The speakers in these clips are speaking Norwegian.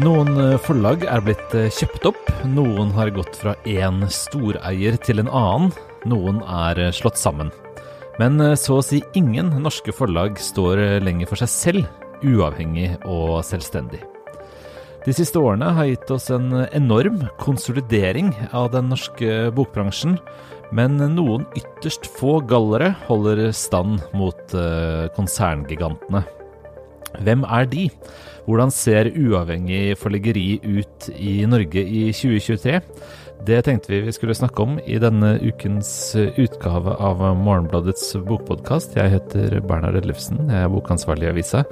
Noen eh, forlag er blitt eh, kjøpt opp, noen har gått fra én storeier til en annen, noen er eh, slått sammen. Men så å si ingen norske forlag står lenger for seg selv, uavhengig og selvstendig. De siste årene har gitt oss en enorm konsolidering av den norske bokbransjen, men noen ytterst få gallere holder stand mot konserngigantene. Hvem er de? Hvordan ser uavhengig forleggeri ut i Norge i 2023? Det tenkte vi vi skulle snakke om i denne ukens utgave av Morgenbladets bokpodkast. Jeg heter Bernhard Ellefsen, jeg er bokansvarlig i avisa.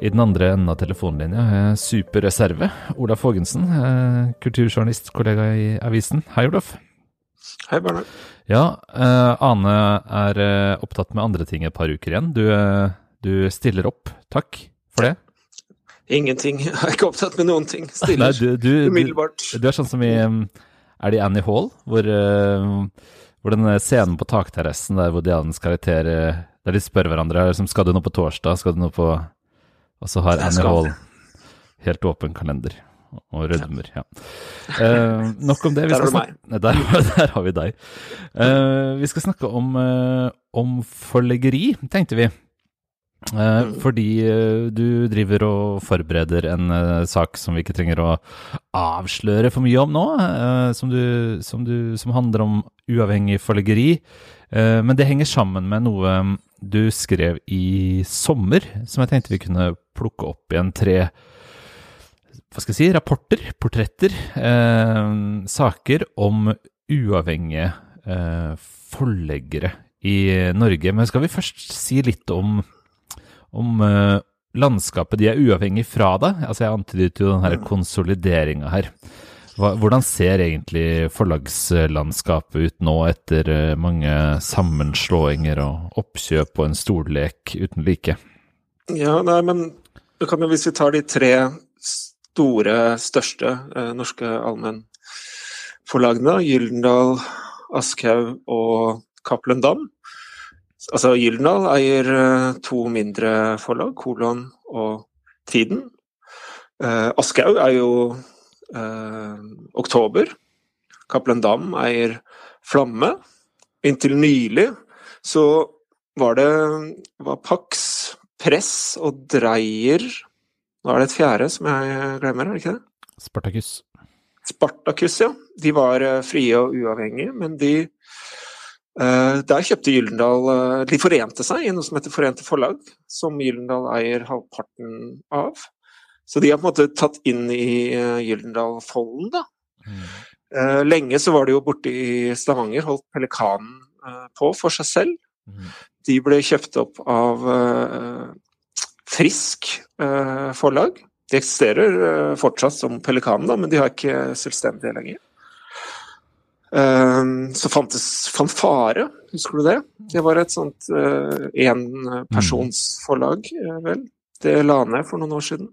I den andre enden av telefonlinja er jeg superreserve. Olaf Haagensen, kulturjournalist, kollega i avisen. Hei, Olaf. Hei, Bernhard. Ja, eh, Ane er eh, opptatt med andre ting et par uker igjen. Du, eh, du stiller opp. Takk for det. Ingenting. Jeg er ikke opptatt med noen ting. Stiller Nei, du, du, umiddelbart. Du, du, er sånn som i Er det i Annie Hall? Hvor, uh, hvor den scenen på takterrassen der hvor Dianes karakter uh, Der de spør hverandre liksom, skal du noe på torsdag, skal du noe på Og så har Annie Hall helt åpen kalender og rødmer. Ja. Uh, nok om det. der har du meg. Der, der, har vi deg. Uh, vi skal snakke om, uh, om forleggeri, tenkte vi. Eh, fordi eh, du driver og forbereder en eh, sak som vi ikke trenger å avsløre for mye om nå, som, du, som, du, som, handler om uavhengig forleggeri. Men det henger sammen med noe du skrev i sommer, som jeg tenkte vi kunne plukke opp igjen. Tre hva skal jeg si, rapporter, portretter, eh, saker om uavhengige forleggere i Norge. Men skal vi først si litt om om uh, landskapet de er uavhengig fra det. Altså Jeg antydet jo denne konsolideringa her. Hva, hvordan ser egentlig forlagslandskapet ut nå etter uh, mange sammenslåinger og oppkjøp og en stollek uten like? Ja, nei, men kan, hvis vi tar de tre store, største eh, norske allmennforlagene, Gyldendal, Aschhaug og Cappelen Dam, Altså Gyldendal eier eh, to mindre forlag, Kolon og Tiden. Eh, Aschehoug er jo eh, Oktober. Cappelen Dam eier Flamme. Inntil nylig så var det var Pax, Press og Dreyer Nå er det et fjerde som jeg glemmer, er det ikke det? Spartacus. Spartacus, ja. De var eh, frie og uavhengige, men de der kjøpte Gyldendal eh, De forente seg i noe som heter Forente Forlag, som Gyldendal eier halvparten av. Så de har på en måte tatt inn i eh, Gyldendal-folden, da. Mm. Lenge så var det jo borte i Stavanger, holdt Pelikanen på for seg selv. Mm. De ble kjøpt opp av Frisk forlag. De eksisterer fortsatt som Pelikanen, da, men de har ikke selvstendige lenger. Ehm, så fantes Fanfare, husker du det? Det var et sånt uh, enpersonsforlag, uh, vel. Det la ned for noen år siden.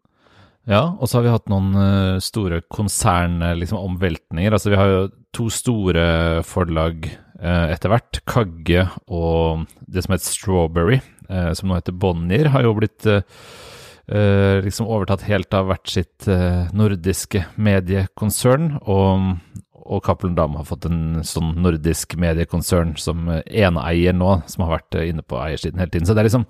Ja, og så har vi hatt noen uh, store konsernomveltninger. Liksom, altså vi har jo to store forlag eh, etter hvert. Kagge og det som heter Strawberry, som nå heter Bonnier, har jo blitt liksom overtatt helt av hvert sitt nordiske mediekonsern. Og og Cappelen Dam har fått en sånn nordisk mediekonsern som eneeier nå, som har vært inne på eiersiden hele tiden. Så det er liksom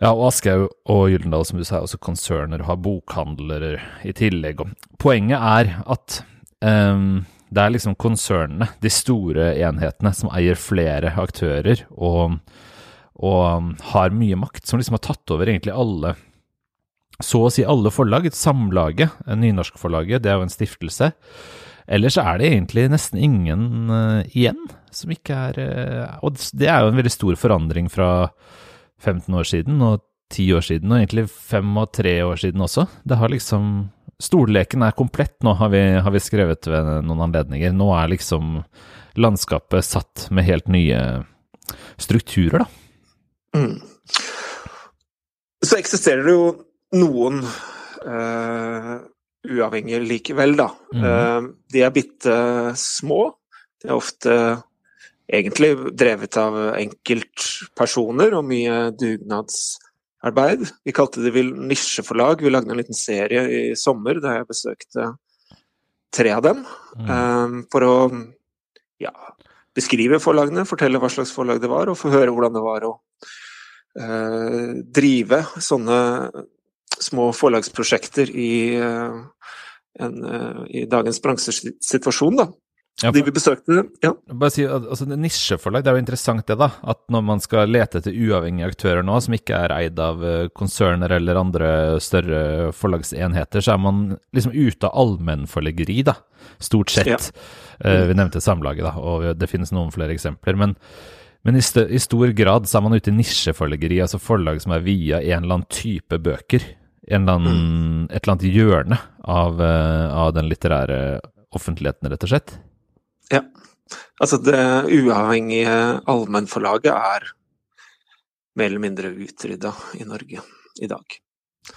Ja, og Aschehoug og Gyldendal, som du sa, er også konserner og har bokhandlere i tillegg. Poenget er at um, det er liksom konsernene, de store enhetene, som eier flere aktører og, og har mye makt, som liksom har tatt over egentlig alle så å si alle forlag. Samlaget, Nynorskforlaget, det er jo en stiftelse. Ellers er det egentlig nesten ingen uh, igjen som ikke er uh, Og det er jo en veldig stor forandring fra 15 år siden og 10 år siden, og egentlig 5 og 3 år siden også. Det har liksom Stolleken er komplett nå, har vi, har vi skrevet ved noen anledninger. Nå er liksom landskapet satt med helt nye strukturer, da. Mm. Så eksisterer det jo noen uh, uavhengige likevel, da. Mm. De er bitte små. De er ofte egentlig drevet av enkeltpersoner og mye dugnadsarbeid. Vi kalte det nisjeforlag. Vi lagde en liten serie i sommer der jeg besøkte tre av dem. Mm. For å ja, beskrive forlagene, fortelle hva slags forlag det var, og få høre hvordan det var å uh, drive sånne små forlagsprosjekter i, uh, en, uh, i dagens bransjesituasjon. da. Ja, De vi besøkte, ja. bare si, altså, Nisjeforlag, det er jo interessant det, da. At når man skal lete etter uavhengige aktører nå, som ikke er eid av eh, konserner eller andre større forlagsenheter, så er man liksom ute av allmennforleggeri, da. Stort sett. Ja. Uh, vi nevnte Samlaget, da, og det finnes noen flere eksempler. Men, men i, i stor grad så er man ute i nisjeforleggeri, altså forlag som er via en eller annen type bøker. En eller annen, Et eller annet hjørne av, eh, av den litterære offentligheten, rett og slett. Ja. Altså det uavhengige allmennforlaget er mer eller mindre utrydda i Norge i dag.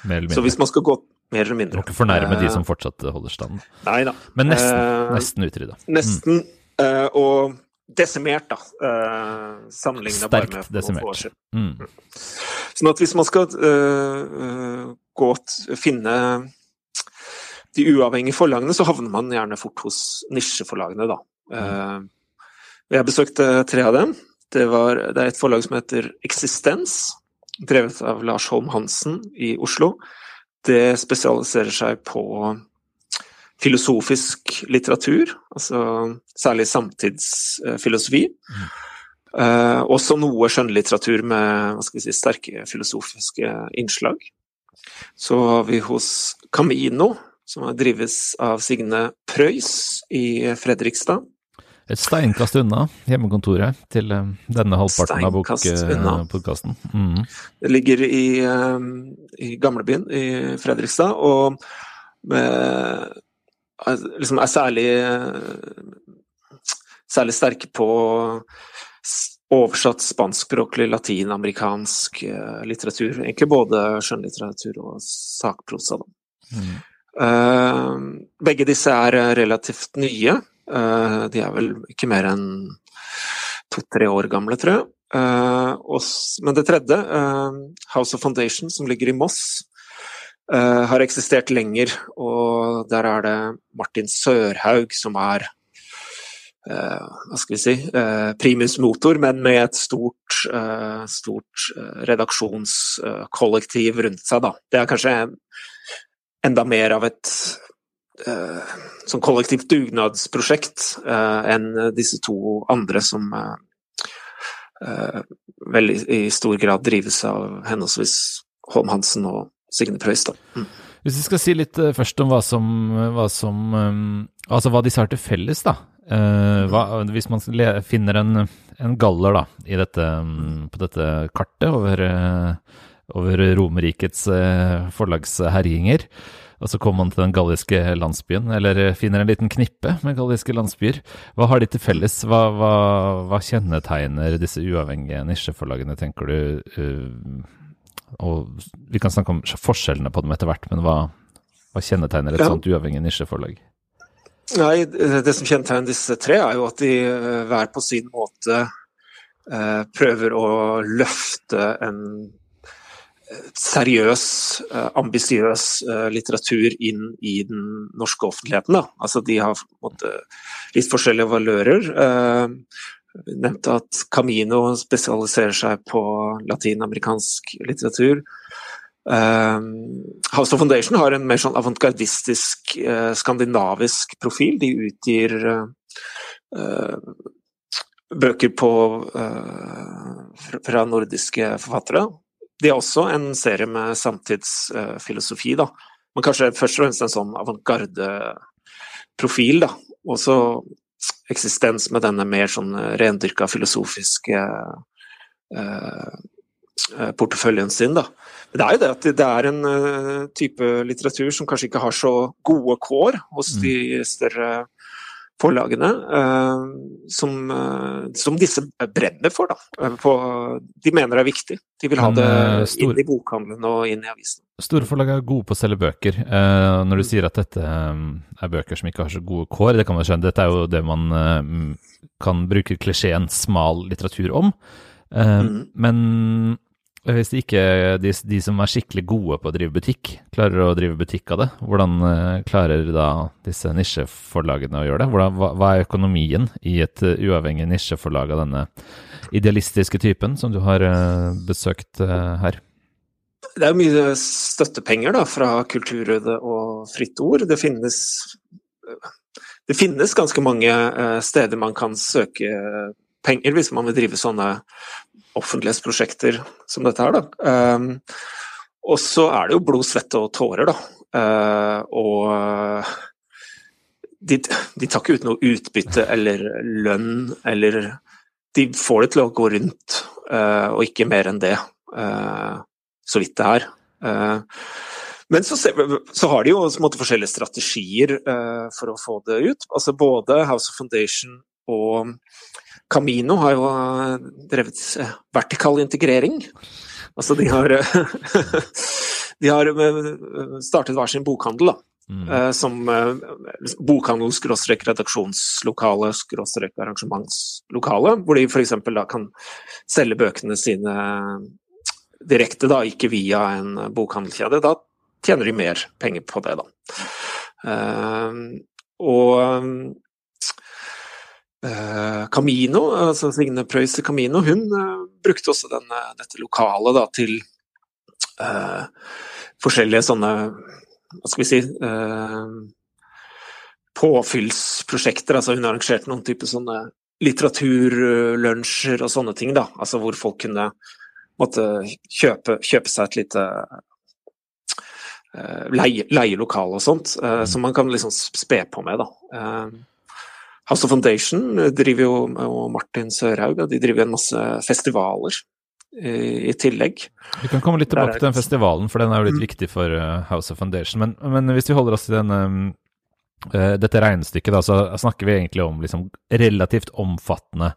Mer eller Så hvis man skal gå mer eller Du mindre må ikke fornærme de Eh, som fortsatt holder stand. Nei da. Men nesten. Eh, nesten utrydda. Nesten. eh, og desimert, da. Uh, Sammenligna bare med for noen desimert. år siden. Mm. Sånn at hvis man skal øh, gå finne de uavhengige forlagene, så havner man gjerne fort hos nisjeforlagene, da. Mm. jeg besøkte tre av dem. Det, var, det er et forlag som heter Eksistens, drevet av Lars Holm Hansen i Oslo. Det spesialiserer seg på filosofisk litteratur, altså særlig samtidsfilosofi. Mm. også noe skjønnlitteratur med si, sterke filosofiske innslag. Så har vi hos Camino, som drives av Signe Prøys i Fredrikstad. Et steinkast unna hjemmekontoret til eh, denne halvparten av Steinkast podkasten. Mm. Det ligger i, eh, i gamlebyen i Fredrikstad, og med, er- liksom er særlig særlig sterke på oversatt spanskspråklig latinamerikansk eh, litteratur. Egentlig både skjønnlitteratur og sakprosa. Mm. Uh, begge disse er eh, relativt nye. Uh, de er vel ikke mer enn to-tre år gamle, tror jeg. Og men det tredje, eh, House of Foundation, som ligger i Moss, har eksistert lenger. Og der er det Martin Sørhaug som er hva skal vi si, eh, primus motor, men med et stort, eh, stort eh, redaksjonskollektiv rundt seg. Da. Det er kanskje enda mer av et eh, sånn kollektivt dugnadsprosjekt eh, enn disse to andre som eh, eh, vel i, stor grad drives av henholdsvis Holm Hansen og Signe Preus. Mm. Hvis vi skal si litt eh, først om hva som, hva som eh, Altså hva disse har til felles, da. Eh, hva, hvis man finner en, en galler da, i dette, mm, på dette kartet over, eh, over Romerrikets eh, forlagsherjinger, og så kommer man til den galliske landsbyen, eller finner en liten knippe med galliske landsbyer, hva har de til felles? Hva, hva, hva kjennetegner disse uavhengige nisjeforlagene, tenker du? Uh, og vi kan snakke om forskjellene på dem etter hvert, men hva, hva kjennetegner et Ja. sånt uavhengig nisjeforlag? Nei, det som kjennetegner disse tre, er jo at de eh, hver på sin måte eh, prøver å løfte en eh, seriøs, ambisiøs litteratur inn i den norske offentligheten. Altså, de har litt forskjellige valører. Jeg nevnte at Camino spesialiserer seg på latinamerikansk litteratur. Eh, House of Foundation har en mer sånn avantgardistisk, eh, skandinavisk profil. De utgir eh, eh, bøker på, fra- nordiske forfattere. De har også en serie med samtidsfilosofi, da. Men kanskje først og fremst en sånn avantgarde-profil, da. Også eksistens med denne mer sånn rendyrka filosofiske eh, porteføljen sin, da. Det er jo det at det er en eh, type litteratur som kanskje ikke har så gode kår hos de større forlagene, eh, som, eh, som disse brenner for. Da. På, de mener det er viktig. De vil ha det inn i bokhandelen og inn i avisen. Store forlag er gode på å selge bøker. Når du sier at dette er bøker som ikke har så gode kår, det kan man skjønne. Dette er jo det man kan bruke klisjeen smal litteratur om. Mhm. Men hvis ikke de, de, som er skikkelig gode på å drive butikk, klarer å drive butikk av det, hvordan uh, klarer da disse nisjeforlagene å gjøre det? Hvordan, hva, hva, er økonomien i et uavhengig nisjeforlag av denne idealistiske typen som du har besøkt her? Det er mye støttepenger da, fra Kulturrådet og Fritt Ord. Det finnes, det finnes ganske mange steder man kan søke penger hvis man vil drive sånne offentlighetsprosjekter som dette her. Da. Um, og så er det jo blod, svette og tårer, da. Uh, og de, de, tar ikke ut noe utbytte eller lønn, eller De får det til å gå rundt, uh, og ikke mer enn det. Uh, så vidt det er. men så, så, har de jo måte, forskjellige strategier for å få det ut. Altså Både House of Foundation og Camino har jo eh, drevet eh, vertikal integrering. Altså de har, de har eh, startet hver sin bokhandel, da. Mm. Som bokhandel skråstrek redaksjonslokale skråstrek arrangementslokale, hvor de f.eks. da kan selge bøkene sine direkte, da, ikke via en bokhandelkjede. Da tjener de mer penger på det, da. Og Camino, altså Signe Preus Camino, hun uh, brukte også denne, dette lokalet da, til uh, forskjellige sånne Hva skal vi si uh, Påfyllsprosjekter. Altså hun arrangerte noen type sånne litteraturlunsjer og sånne ting. da, altså Hvor folk kunne måtte kjøpe, kjøpe seg et lite leie, leielokale og sånt, som man kan liksom spe på med. da. House of Foundation driver jo, og Martin Sørhaug de driver en masse festivaler i, i tillegg. Vi kan komme litt tilbake til den festivalen, for den er jo litt mm. viktig for uh, House of Foundation. Men, men, hvis vi holder oss til uh, dette regnestykket, da, så snakker vi egentlig om liksom, relativt omfattende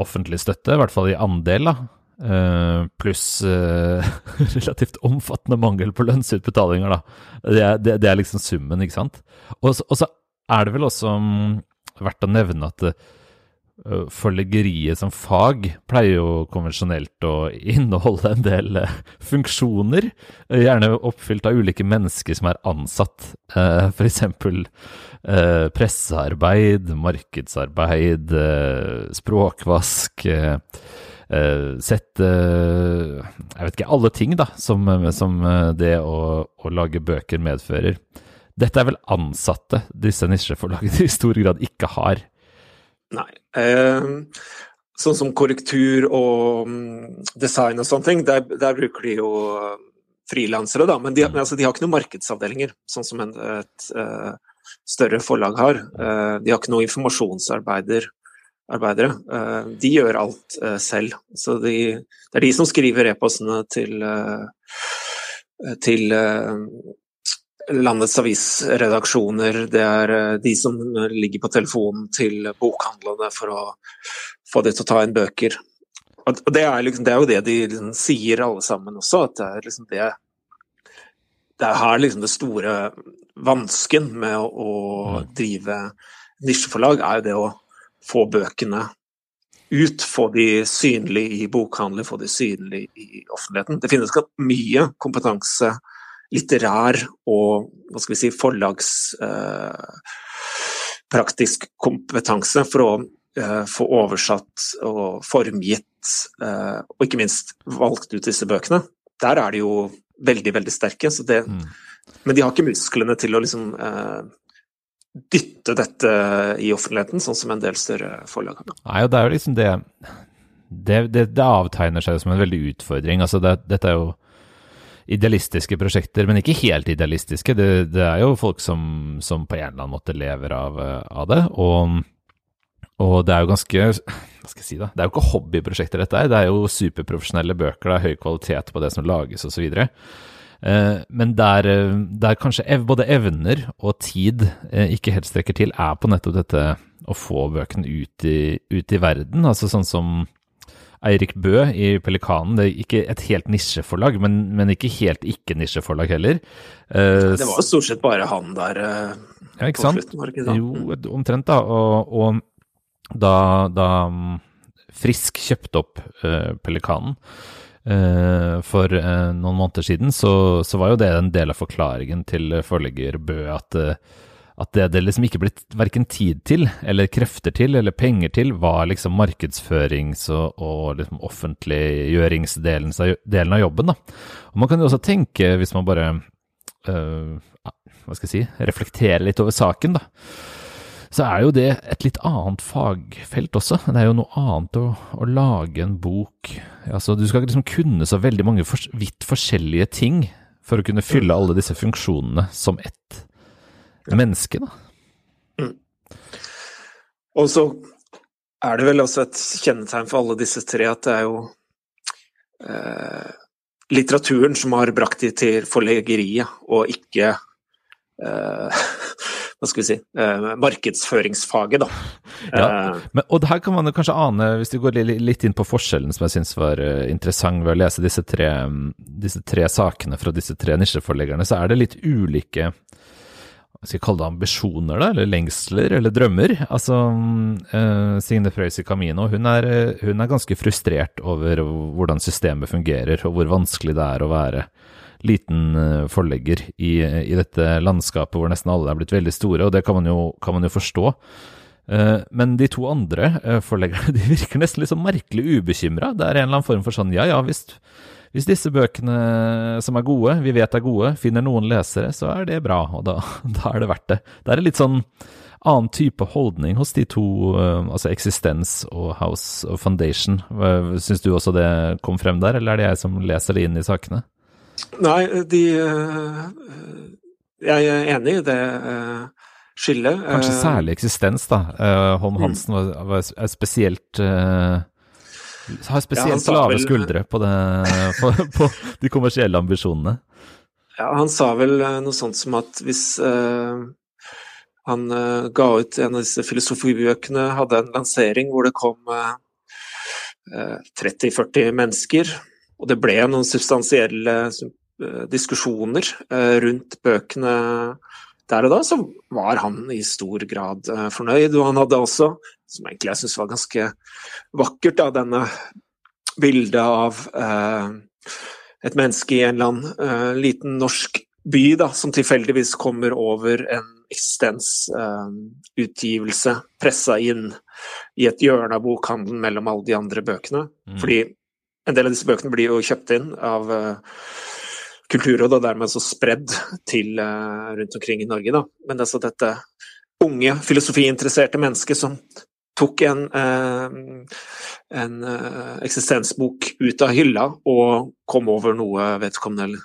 offentlig støtte, i hvert fall i andel. da. Uh, pluss uh, relativt omfattende mangel på lønnsutbetalinger, da. Det er, det, det er liksom summen, ikke sant. Og så er det vel også um, verdt å nevne at uh, forleggeriet som fag pleier jo konvensjonelt å inneholde en del uh, funksjoner, uh, gjerne oppfylt av ulike mennesker som er ansatt. Uh, F.eks. Uh, pressearbeid, markedsarbeid, språkvask. Sette Jeg vet ikke, alle ting da, som, som det å, å lage bøker medfører. Dette er vel ansatte disse nisjeforlagene i stor grad ikke har? Nei. Eh, sånn som korrektur og mm, design og sånne ting, der, der bruker de jo eh, frilansere, da. Men de, mm. altså, de, har ikke noen markedsavdelinger, sånn som en, et et større forlag har. Uh, de har ikke noen informasjonsarbeidere. De gjør alt selv. Så de, det er de som skriver e-postene til, til landets avisredaksjoner, det er eh, de som ligger på telefonen til bokhandlene for å få de til å ta inn bøker. Og det er, liksom, det er jo det de liksom sier alle sammen også, at det er liksom det Det er her liksom det store vansken med å, å mm. drive nisjeforlag, er jo det å få bøkene ut, få de synlig i bokhandler, få de synlig i offentligheten. Det finnes mye kompetanse litterær og hva skal vi si, forlagspraktisk eh, kompetanse for å eh, få oversatt og formgitt, eh, og ikke minst valgt ut disse bøkene. Der er de jo veldig, veldig sterke. Det, mm. Men de har ikke musklene til å liksom eh, dytte dette i offentligheten, sånn som en del større forlag har. Nei, og det er jo liksom det det, det, det avtegner seg som en veldig utfordring. Altså det, dette er jo idealistiske prosjekter, men ikke helt idealistiske. Det, det er jo folk som, som, på en eller annen måte lever av, av det. Og, og, det er jo ganske Hva skal jeg si, da? Det er jo ikke hobbyprosjekter, dette her. Det er jo superprofesjonelle bøker, det er høy kvalitet på det som lages, osv. Eh, men der, der kanskje både evner og tid eh, ikke helt strekker til, er på nettopp dette å få bøkene ut ut i verden. Altså sånn som Eirik Bø i Pelikanen. Det er ikke et helt nisjeforlag, men, men ikke helt ikke-nisjeforlag heller. Uh, det var jo stort sett bare han der uh, ja, ikke sant? Slutten. Jo, omtrent, da. Og, og da, da, mm, Frisk kjøpte opp uh, Pelikanen, for noen måneder siden, så, så, var jo det en del av forklaringen til forlegger Bø at, eh, at det det liksom ikke blitt verken tid til, eller krefter til, eller penger til, var liksom markedsførings- og, og liksom offentliggjøringsdelen av jobben. da. Og Man kan jo også tenke, hvis man bare øh, hva skal jeg si, reflektere litt over saken, da så er jo det et litt annet fagfelt også. Det er jo noe annet å, å lage en bok altså, Du skal liksom kunne så veldig mange for, vidt forskjellige ting for å kunne fylle alle disse funksjonene som ett menneske, da. Mm. Og så er det vel også et kjennetegn for alle disse tre at det er jo eh, litteraturen som har brakt de til forleggeriet, og ikke eh, hva skal vi si, eh, markedsføringsfaget, da. Ja, eh, men, og her kan man kanskje ane, hvis vi går litt inn på forskjellen som jeg syns var eh, interessant ved å lese disse tre, disse tre sakene fra disse tre nisjeforleggerne, så er det litt ulike hva skal jeg kalle det ambisjoner, da, eller lengsler, eller drømmer. Altså, uh, Signe Frøysi Camino hun er, hun er ganske frustrert over hvordan systemet fungerer, og hvor vanskelig det er å være liten eh, forlegger i, i, dette landskapet hvor nesten alle er blitt veldig store, og det kan man jo, kan man jo forstå. Eh, men de to andre forleggerne de virker nesten litt sånn merkelig ubekymra. Det er en eller annen form for sånn ja ja, hvis, hvis disse bøkene som er gode, vi vet er gode, finner noen lesere, så er det bra, og da, da er det verdt det. Det er en litt sånn annen type holdning hos de to, altså Eksistens og House of Foundation. Syns du også det kom frem der, eller er det jeg som leser det inn i sakene? Nei, de eh, Jeg er enig i det eh, skillet. Kanskje eh, særlig eksistens, da. Holm mm. Hansen var, var, spesielt har spesielt ja, lave vel, skuldre på, det, på, på, de kommersielle ambisjonene. Ja, han sa vel noe sånt som at hvis uh, han uh, ga ut en av disse filosofibøkene, hadde en lansering hvor det kom uh, 30-40 mennesker og det ble noen substansielle eh, diskusjoner eh, rundt bøkene der og da, så var han i stor grad eh, fornøyd. Og han hadde også, som egentlig jeg syns var ganske vakkert, da, denne bildet av et menneske i en eller annen liten norsk by da, som tilfeldigvis kommer over en eksistensutgivelse eh, pressa inn i et hjørne av bokhandelen mellom alle de andre bøkene. Mm. Fordi en del av disse bøkene blir jo kjøpt inn av uh, Kulturrådet og dermed så spredd til uh, rundt omkring i Norge. Da. Men det er så dette unge filosofiinteresserte mennesket som tok en, uh, en eksistensbok ut av hylla og kom over noe vedkommende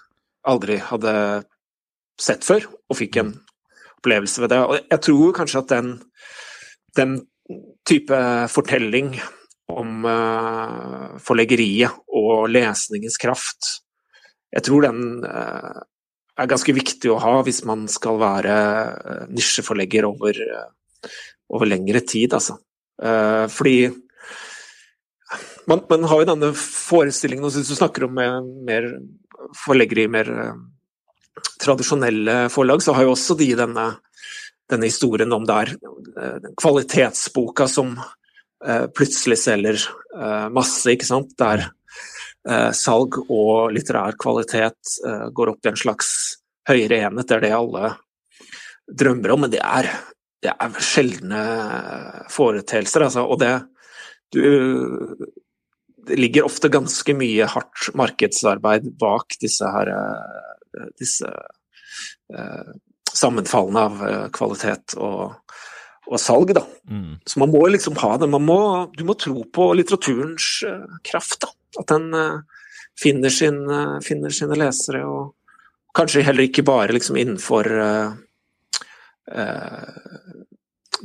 aldri hadde sett før, og fikk en opplevelse ved det. Og jeg tror kanskje at den, den type fortelling om forleggeriet og lesningens kraft. Jeg tror den uh, er ganske viktig å ha hvis man skal være uh, nisjeforlegger over, over lengre tid, altså. fordi man, man, har jo denne forestillingen, og hvis du snakker om mer forleggere i mer tradisjonelle forlag, så har jo også de denne, denne historien om der kvalitetsboka som Eh, plutselig selger eh, masse, ikke sant. Der eh, salg og litterær kvalitet går opp i en slags høyere enhet. Det er det alle drømmer om, men det er, det er sjeldne foreteelser. Altså. Og det, du, det ligger ofte ganske mye hardt markedsarbeid bak disse her disse sammenfallene av kvalitet og og salg, da. Mm. Så man må liksom ha det. Må, du må tro på litteraturens kraft, da. At den uh, finner, sin, uh, finner, sine lesere, og kanskje heller ikke bare liksom innenfor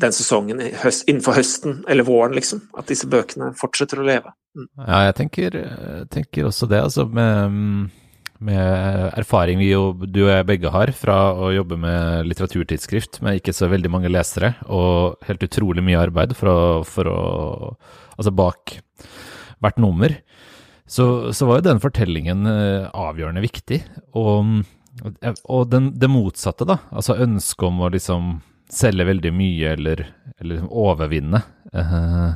den sesongen høst, innenfor høsten eller våren, liksom. At disse bøkene fortsetter å leve. Mm. Ja, jeg tenker, tenker, også det, altså. med... Med erfaring vi jo, du og jeg begge har fra å jobbe med litteraturtidsskrift med ikke så veldig mange lesere, og helt utrolig mye arbeid for å, for å Altså bak hvert nummer, så, så, var jo den fortellingen eh, avgjørende viktig. Og, og den, det motsatte, da. Altså ønsket om å liksom selge veldig mye eller, eller liksom overvinne. Eh,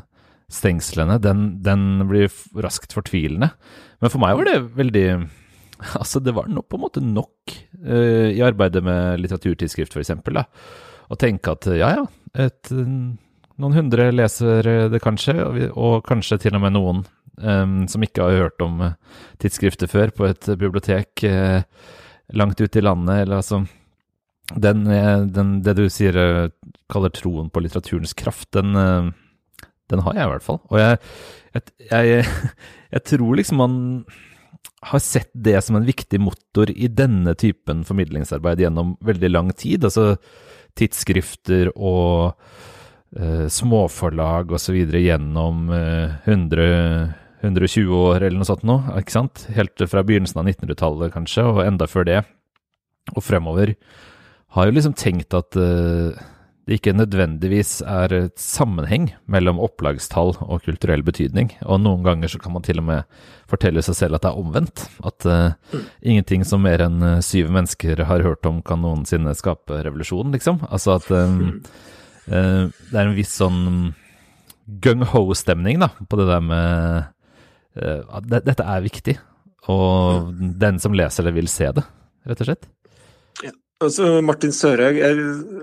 stengslene, den, den blir raskt fortvilende. Men for meg var det veldig Altså, det var no, på en måte nok uh, i arbeidet med litteraturtidsskrift, f.eks. Å tenke at ja, ja, et, noen hundre leser det kanskje, og, og kanskje til og med noen som ikke har hørt om tidsskrifter før, på et bibliotek uh, langt ute i landet, eller altså den, den, Det du sier kaller troen på litteraturens kraft, den den har jeg i hvert fall. Og jeg, jeg, jeg, tror liksom man har sett det som en viktig motor i denne typen formidlingsarbeid gjennom veldig lang tid. Altså tidsskrifter og uh, småforlag osv. gjennom uh, 100, 120 år eller noe sånt nå, ikke sant? Helt fra begynnelsen av 1900-tallet kanskje, og enda før det, og fremover, har jo liksom tenkt at uh, det ikke nødvendigvis er et sammenheng mellom opplagstall og kulturell betydning. Og noen ganger så kan man til og med fortelle seg selv at det er omvendt. At uh, ingenting som mer enn uh, syv mennesker har hørt om kan noensinne skape revolusjon, liksom. Altså at um, uh, det er en viss sånn gung-ho-stemning da, på det der med dette er viktig. Og mm. den som leser det, vil se det, rett og slett. Altså, Martin Sørhaug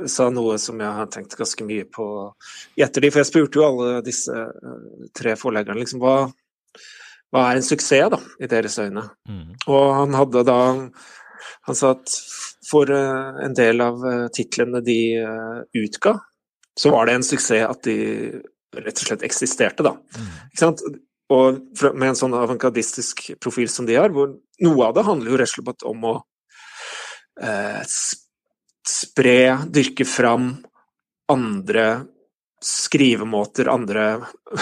sa noe som jeg har tenkt ganske mye på i ettertid. For jeg spurte jo alle disse uh, tre forleggerne liksom, hva, hva, er en suksess da, i deres øyne. Mm. Og han hadde da Han sa at for uh, en del av titlene de utga, så var det en suksess at de rett og slett eksisterte, da. Mm. Og med en sånn avantgardistisk profil som de har, hvor noe av det handler jo rett og slett om å eh, spre, dyrke fram andre skrivemåter, andre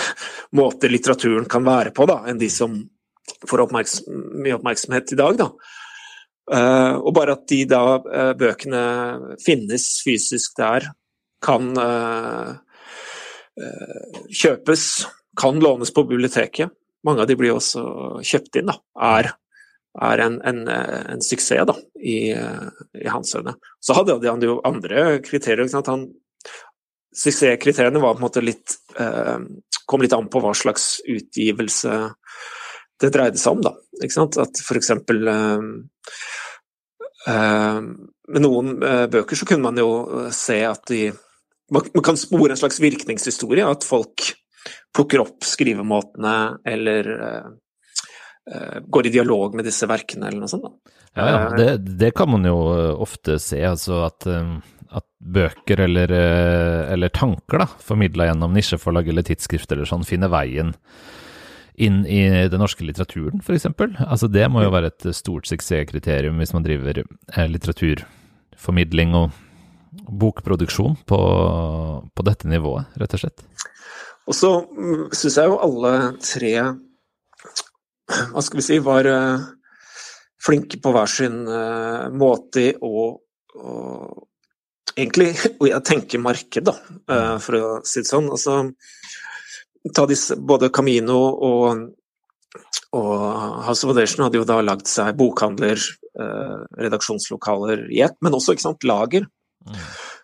måter litteraturen kan være på, da, enn de som får oppmerksom, mye oppmerksomhet i dag. Da. Uh, og bare at de da uh, bøkene finnes fysisk der, kan uh, kjøpes, kan lånes på biblioteket. Mange av de blir også kjøpt inn, da, er er en, en, en suksess da, i, i hans øyne. Så hadde han jo andre kriterier. Han, suksesskriteriene var på en måte litt eh, kom litt an på hva slags utgivelse det dreide seg om. da, ikke sant? At f.eks. Eh, eh, med noen eh, bøker så kunne man jo se at de man kan spore en slags virkningshistorie. At folk plukker opp skrivemåtene eller eh, Eh, går i dialog med disse verkene, eller noe sånt. Da. Ja, ja det, det, kan man jo eh, ofte se. altså at, at bøker eller, eller tanker da, formidla gjennom nisjeforlag eller tidsskrift eller sånn, finner veien inn i den norske litteraturen, f.eks. Altså, det må jo være et stort suksesskriterium hvis man driver litteraturformidling og bokproduksjon på, på dette nivået, rett og slett. Og så mm, syns jeg jo alle tre hva skal vi si, var uh, flinke på hver sin måte måte å, egentlig og jeg tenker marked, da, uh, for å si det sånn. Altså, ta disse, både Camino og, og House of Audition hadde jo da lagd seg bokhandler, redaksjonslokaler i ett, men også sant, lager. Mm.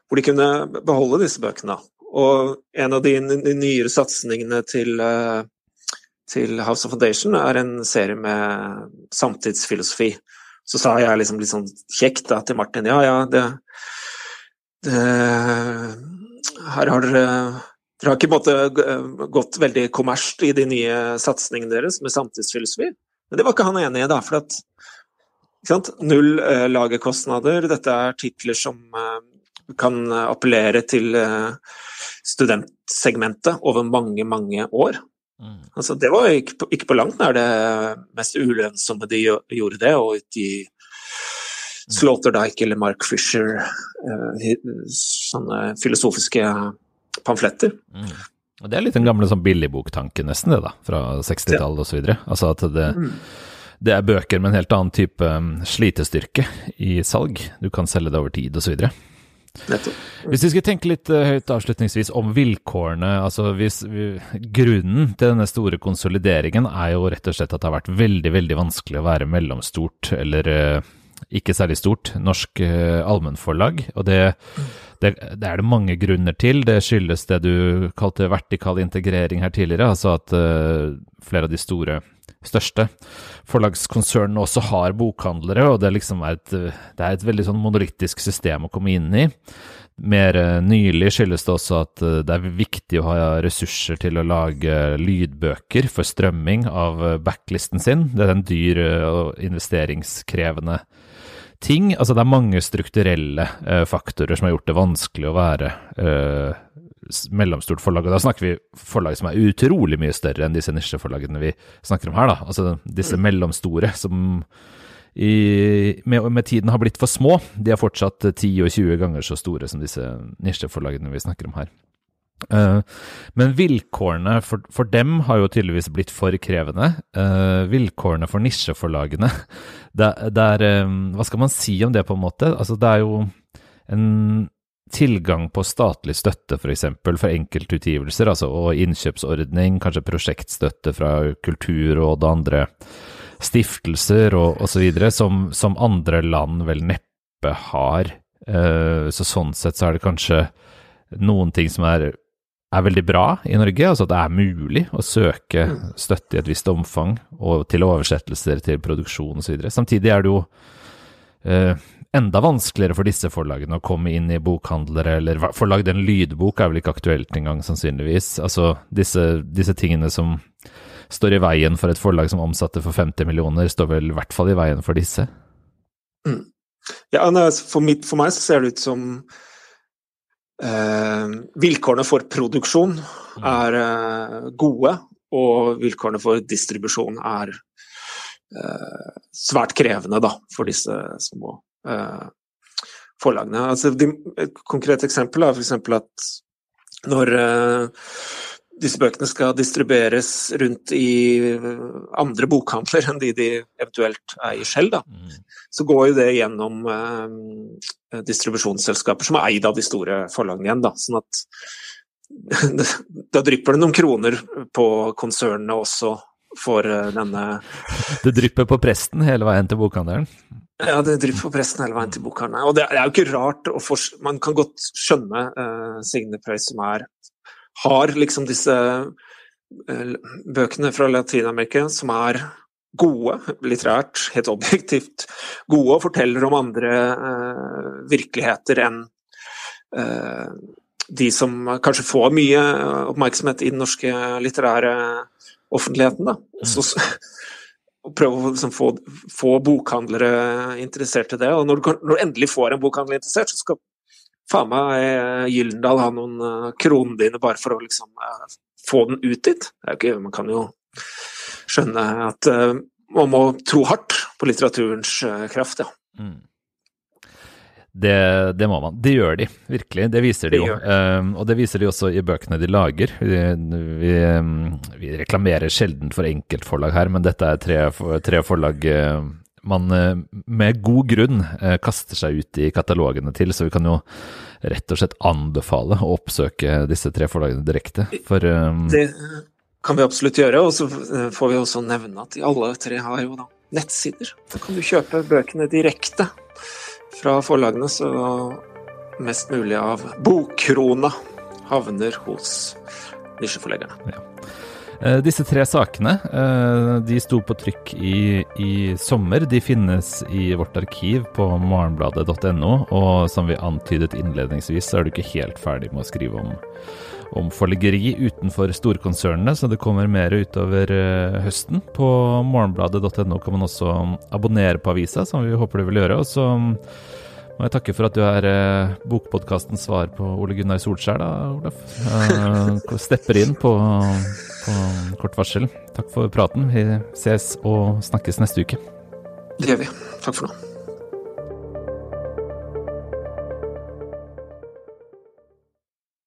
Hvor de kunne beholde disse bøkene. Og en av de nyere satsingene til uh, til House of Foundation er en serie med samtidsfilosofi. Så sa jeg liksom litt sånn kjekt da, til Martin ja, ja, det, det Her har dere dere har ikke måte, gått veldig kommersielt i de nye satsingene deres med samtidsfilosofi. Men det var ikke han enig i, da. For at null eh, lagerkostnader. Dette er titler som eh, kan appellere til eh, studentsegmentet over mange, mange år. Mm. Altså, det var ikke på, ikke på, langt nær det mest ulønnsomme de gjorde det, og utgi mm. Slaughterdyke eller Mark Fisher, uh, sånne filosofiske pamfletter. Mm. Og Det er litt den gamle sånn billigboktanken nesten, det da, fra 60-tallet osv. Altså at det, mm. det, er bøker med en helt annen type um, slitestyrke i salg. Du kan selge det over tid osv. Hvis vi skal tenke litt uh, høyt avslutningsvis om vilkårene. altså hvis, vi, Grunnen til denne store konsolideringen er jo rett og slett at det har vært veldig veldig vanskelig å være mellomstort eller uh, ikke særlig stort, norsk uh, allmennforlag. Og det, det, det, er det mange grunner til. Det skyldes det du kalte vertikal integrering her tidligere, altså at flere av de store største forlagskonsernene også har bokhandlere, og det, liksom er, et, det er et veldig sånn monolittisk system å komme inn i. Mer eh, nylig skyldes det også at eh, det er viktig å ha ressurser til å lage lydbøker for strømming av eh, backlisten sin. Det er en dyr og investeringskrevende ting. Altså det er mange strukturelle faktorer som har gjort det vanskelig å være mellomstort forlag. Og da snakker vi forlag som er utrolig mye større enn disse nisjeforlagene vi snakker om her. da. Altså disse mm. mellomstore som i, med, med, tiden har blitt for små. De er fortsatt 10 og 20 ganger så store som disse nisjeforlagene vi snakker om her. Uh, men vilkårene for, for, dem har jo tydeligvis blitt for krevende. Uh, vilkårene for nisjeforlagene, det, det er um, Hva skal man si om det, på en måte? Altså, det er jo en tilgang på statlig støtte, f.eks. For, eksempel, for enkeltutgivelser, altså, og innkjøpsordning, kanskje prosjektstøtte fra Kulturrådet og andre stiftelser og osv., som, som andre land vel neppe har. Uh, så sånn sett så er det kanskje noen ting som er, er veldig bra i Norge, altså at det er mulig å søke mm. støtte i et visst omfang, og til oversettelser, til produksjon osv. Samtidig er det jo uh, enda vanskeligere for disse forlagene å komme inn i bokhandlere, eller få lagd en lydbok er vel ikke aktuelt engang, sannsynligvis. Altså disse, disse, tingene som står i veien for et forlag som omsatte for 50 millioner, står vel i hvert fall i veien for disse. Mm. Ja, for, mitt, for, meg så ser det ut som eh, vilkårene for produksjon mm. er eh, gode, og vilkårene for distribusjon er eh, svært krevende da, for disse små forlagene. Altså, de, et konkret eksempel er f.eks. at når uh, disse bøkene skal distribueres rundt i eh, andre bokhandler enn de de eventuelt eier selv, da, mm. så går jo det gjennom uh, distribusjonsselskaper som er eid av de store forlagene igjen. Da, sånn at da drypper det noen kroner på konsernene også for denne Det drypper på presten hele veien til bokhandelen? Ja, det driver på pressen hele veien til bokhandelen. Og det er jo ikke rart Man kan godt skjønne uh, Signe Preus som er har liksom disse uh, bøkene fra Latin-Amerika som er gode, litterært, helt objektivt gode, og forteller om andre uh, virkeligheter enn de som kanskje får mye oppmerksomhet i den norske litterære offentligheten. Da. Mm. Så, og prøve å liksom få, få, bokhandlere interessert i det. Og når når du, endelig får en bokhandler interessert, så skal faen meg eh, Gyldendal ha noen uh, kronene dine bare for å liksom uh, få den ut dit. Ikke, man kan jo skjønne at uh, man må tro hardt på litteraturens kraft, ja. Mm. Det, det, må man. Det gjør de, virkelig. Det viser de jo. Um, og det viser de også i bøkene de lager. Vi, vi, vi reklamerer sjelden for enkeltforlag her, men dette er tre, tre forlag uh, man uh, med god grunn uh, kaster seg ut i katalogene til, så vi kan jo rett og slett anbefale å oppsøke disse tre forlagene direkte. For um, Det kan vi absolutt gjøre, og så får vi også nevne at de alle tre har jo da nettsider. Da kan du kjøpe bøkene direkte fra forlagene, så mest mulig av bokkrona havner hos nisjeforleggerne. Ja. Eh, disse tre sakene eh, de sto på trykk i, i, sommer. De finnes i vårt arkiv på morgenbladet.no. Og som vi antydet innledningsvis, så er du ikke helt ferdig med å skrive om, om forleggeri utenfor storkonsernene, så det kommer mer utover eh, høsten. På morgenbladet.no kan man også abonnere på avisa, som vi håper du vil gjøre. og så må jeg takke for at du er eh, bokpodkastens svar på Ole Gunnar Solskjær, da, Olaf. Eh, stepper inn på, på kort varsel. Takk for praten. Vi ses og snakkes neste uke. Det gjør vi. Takk for nå.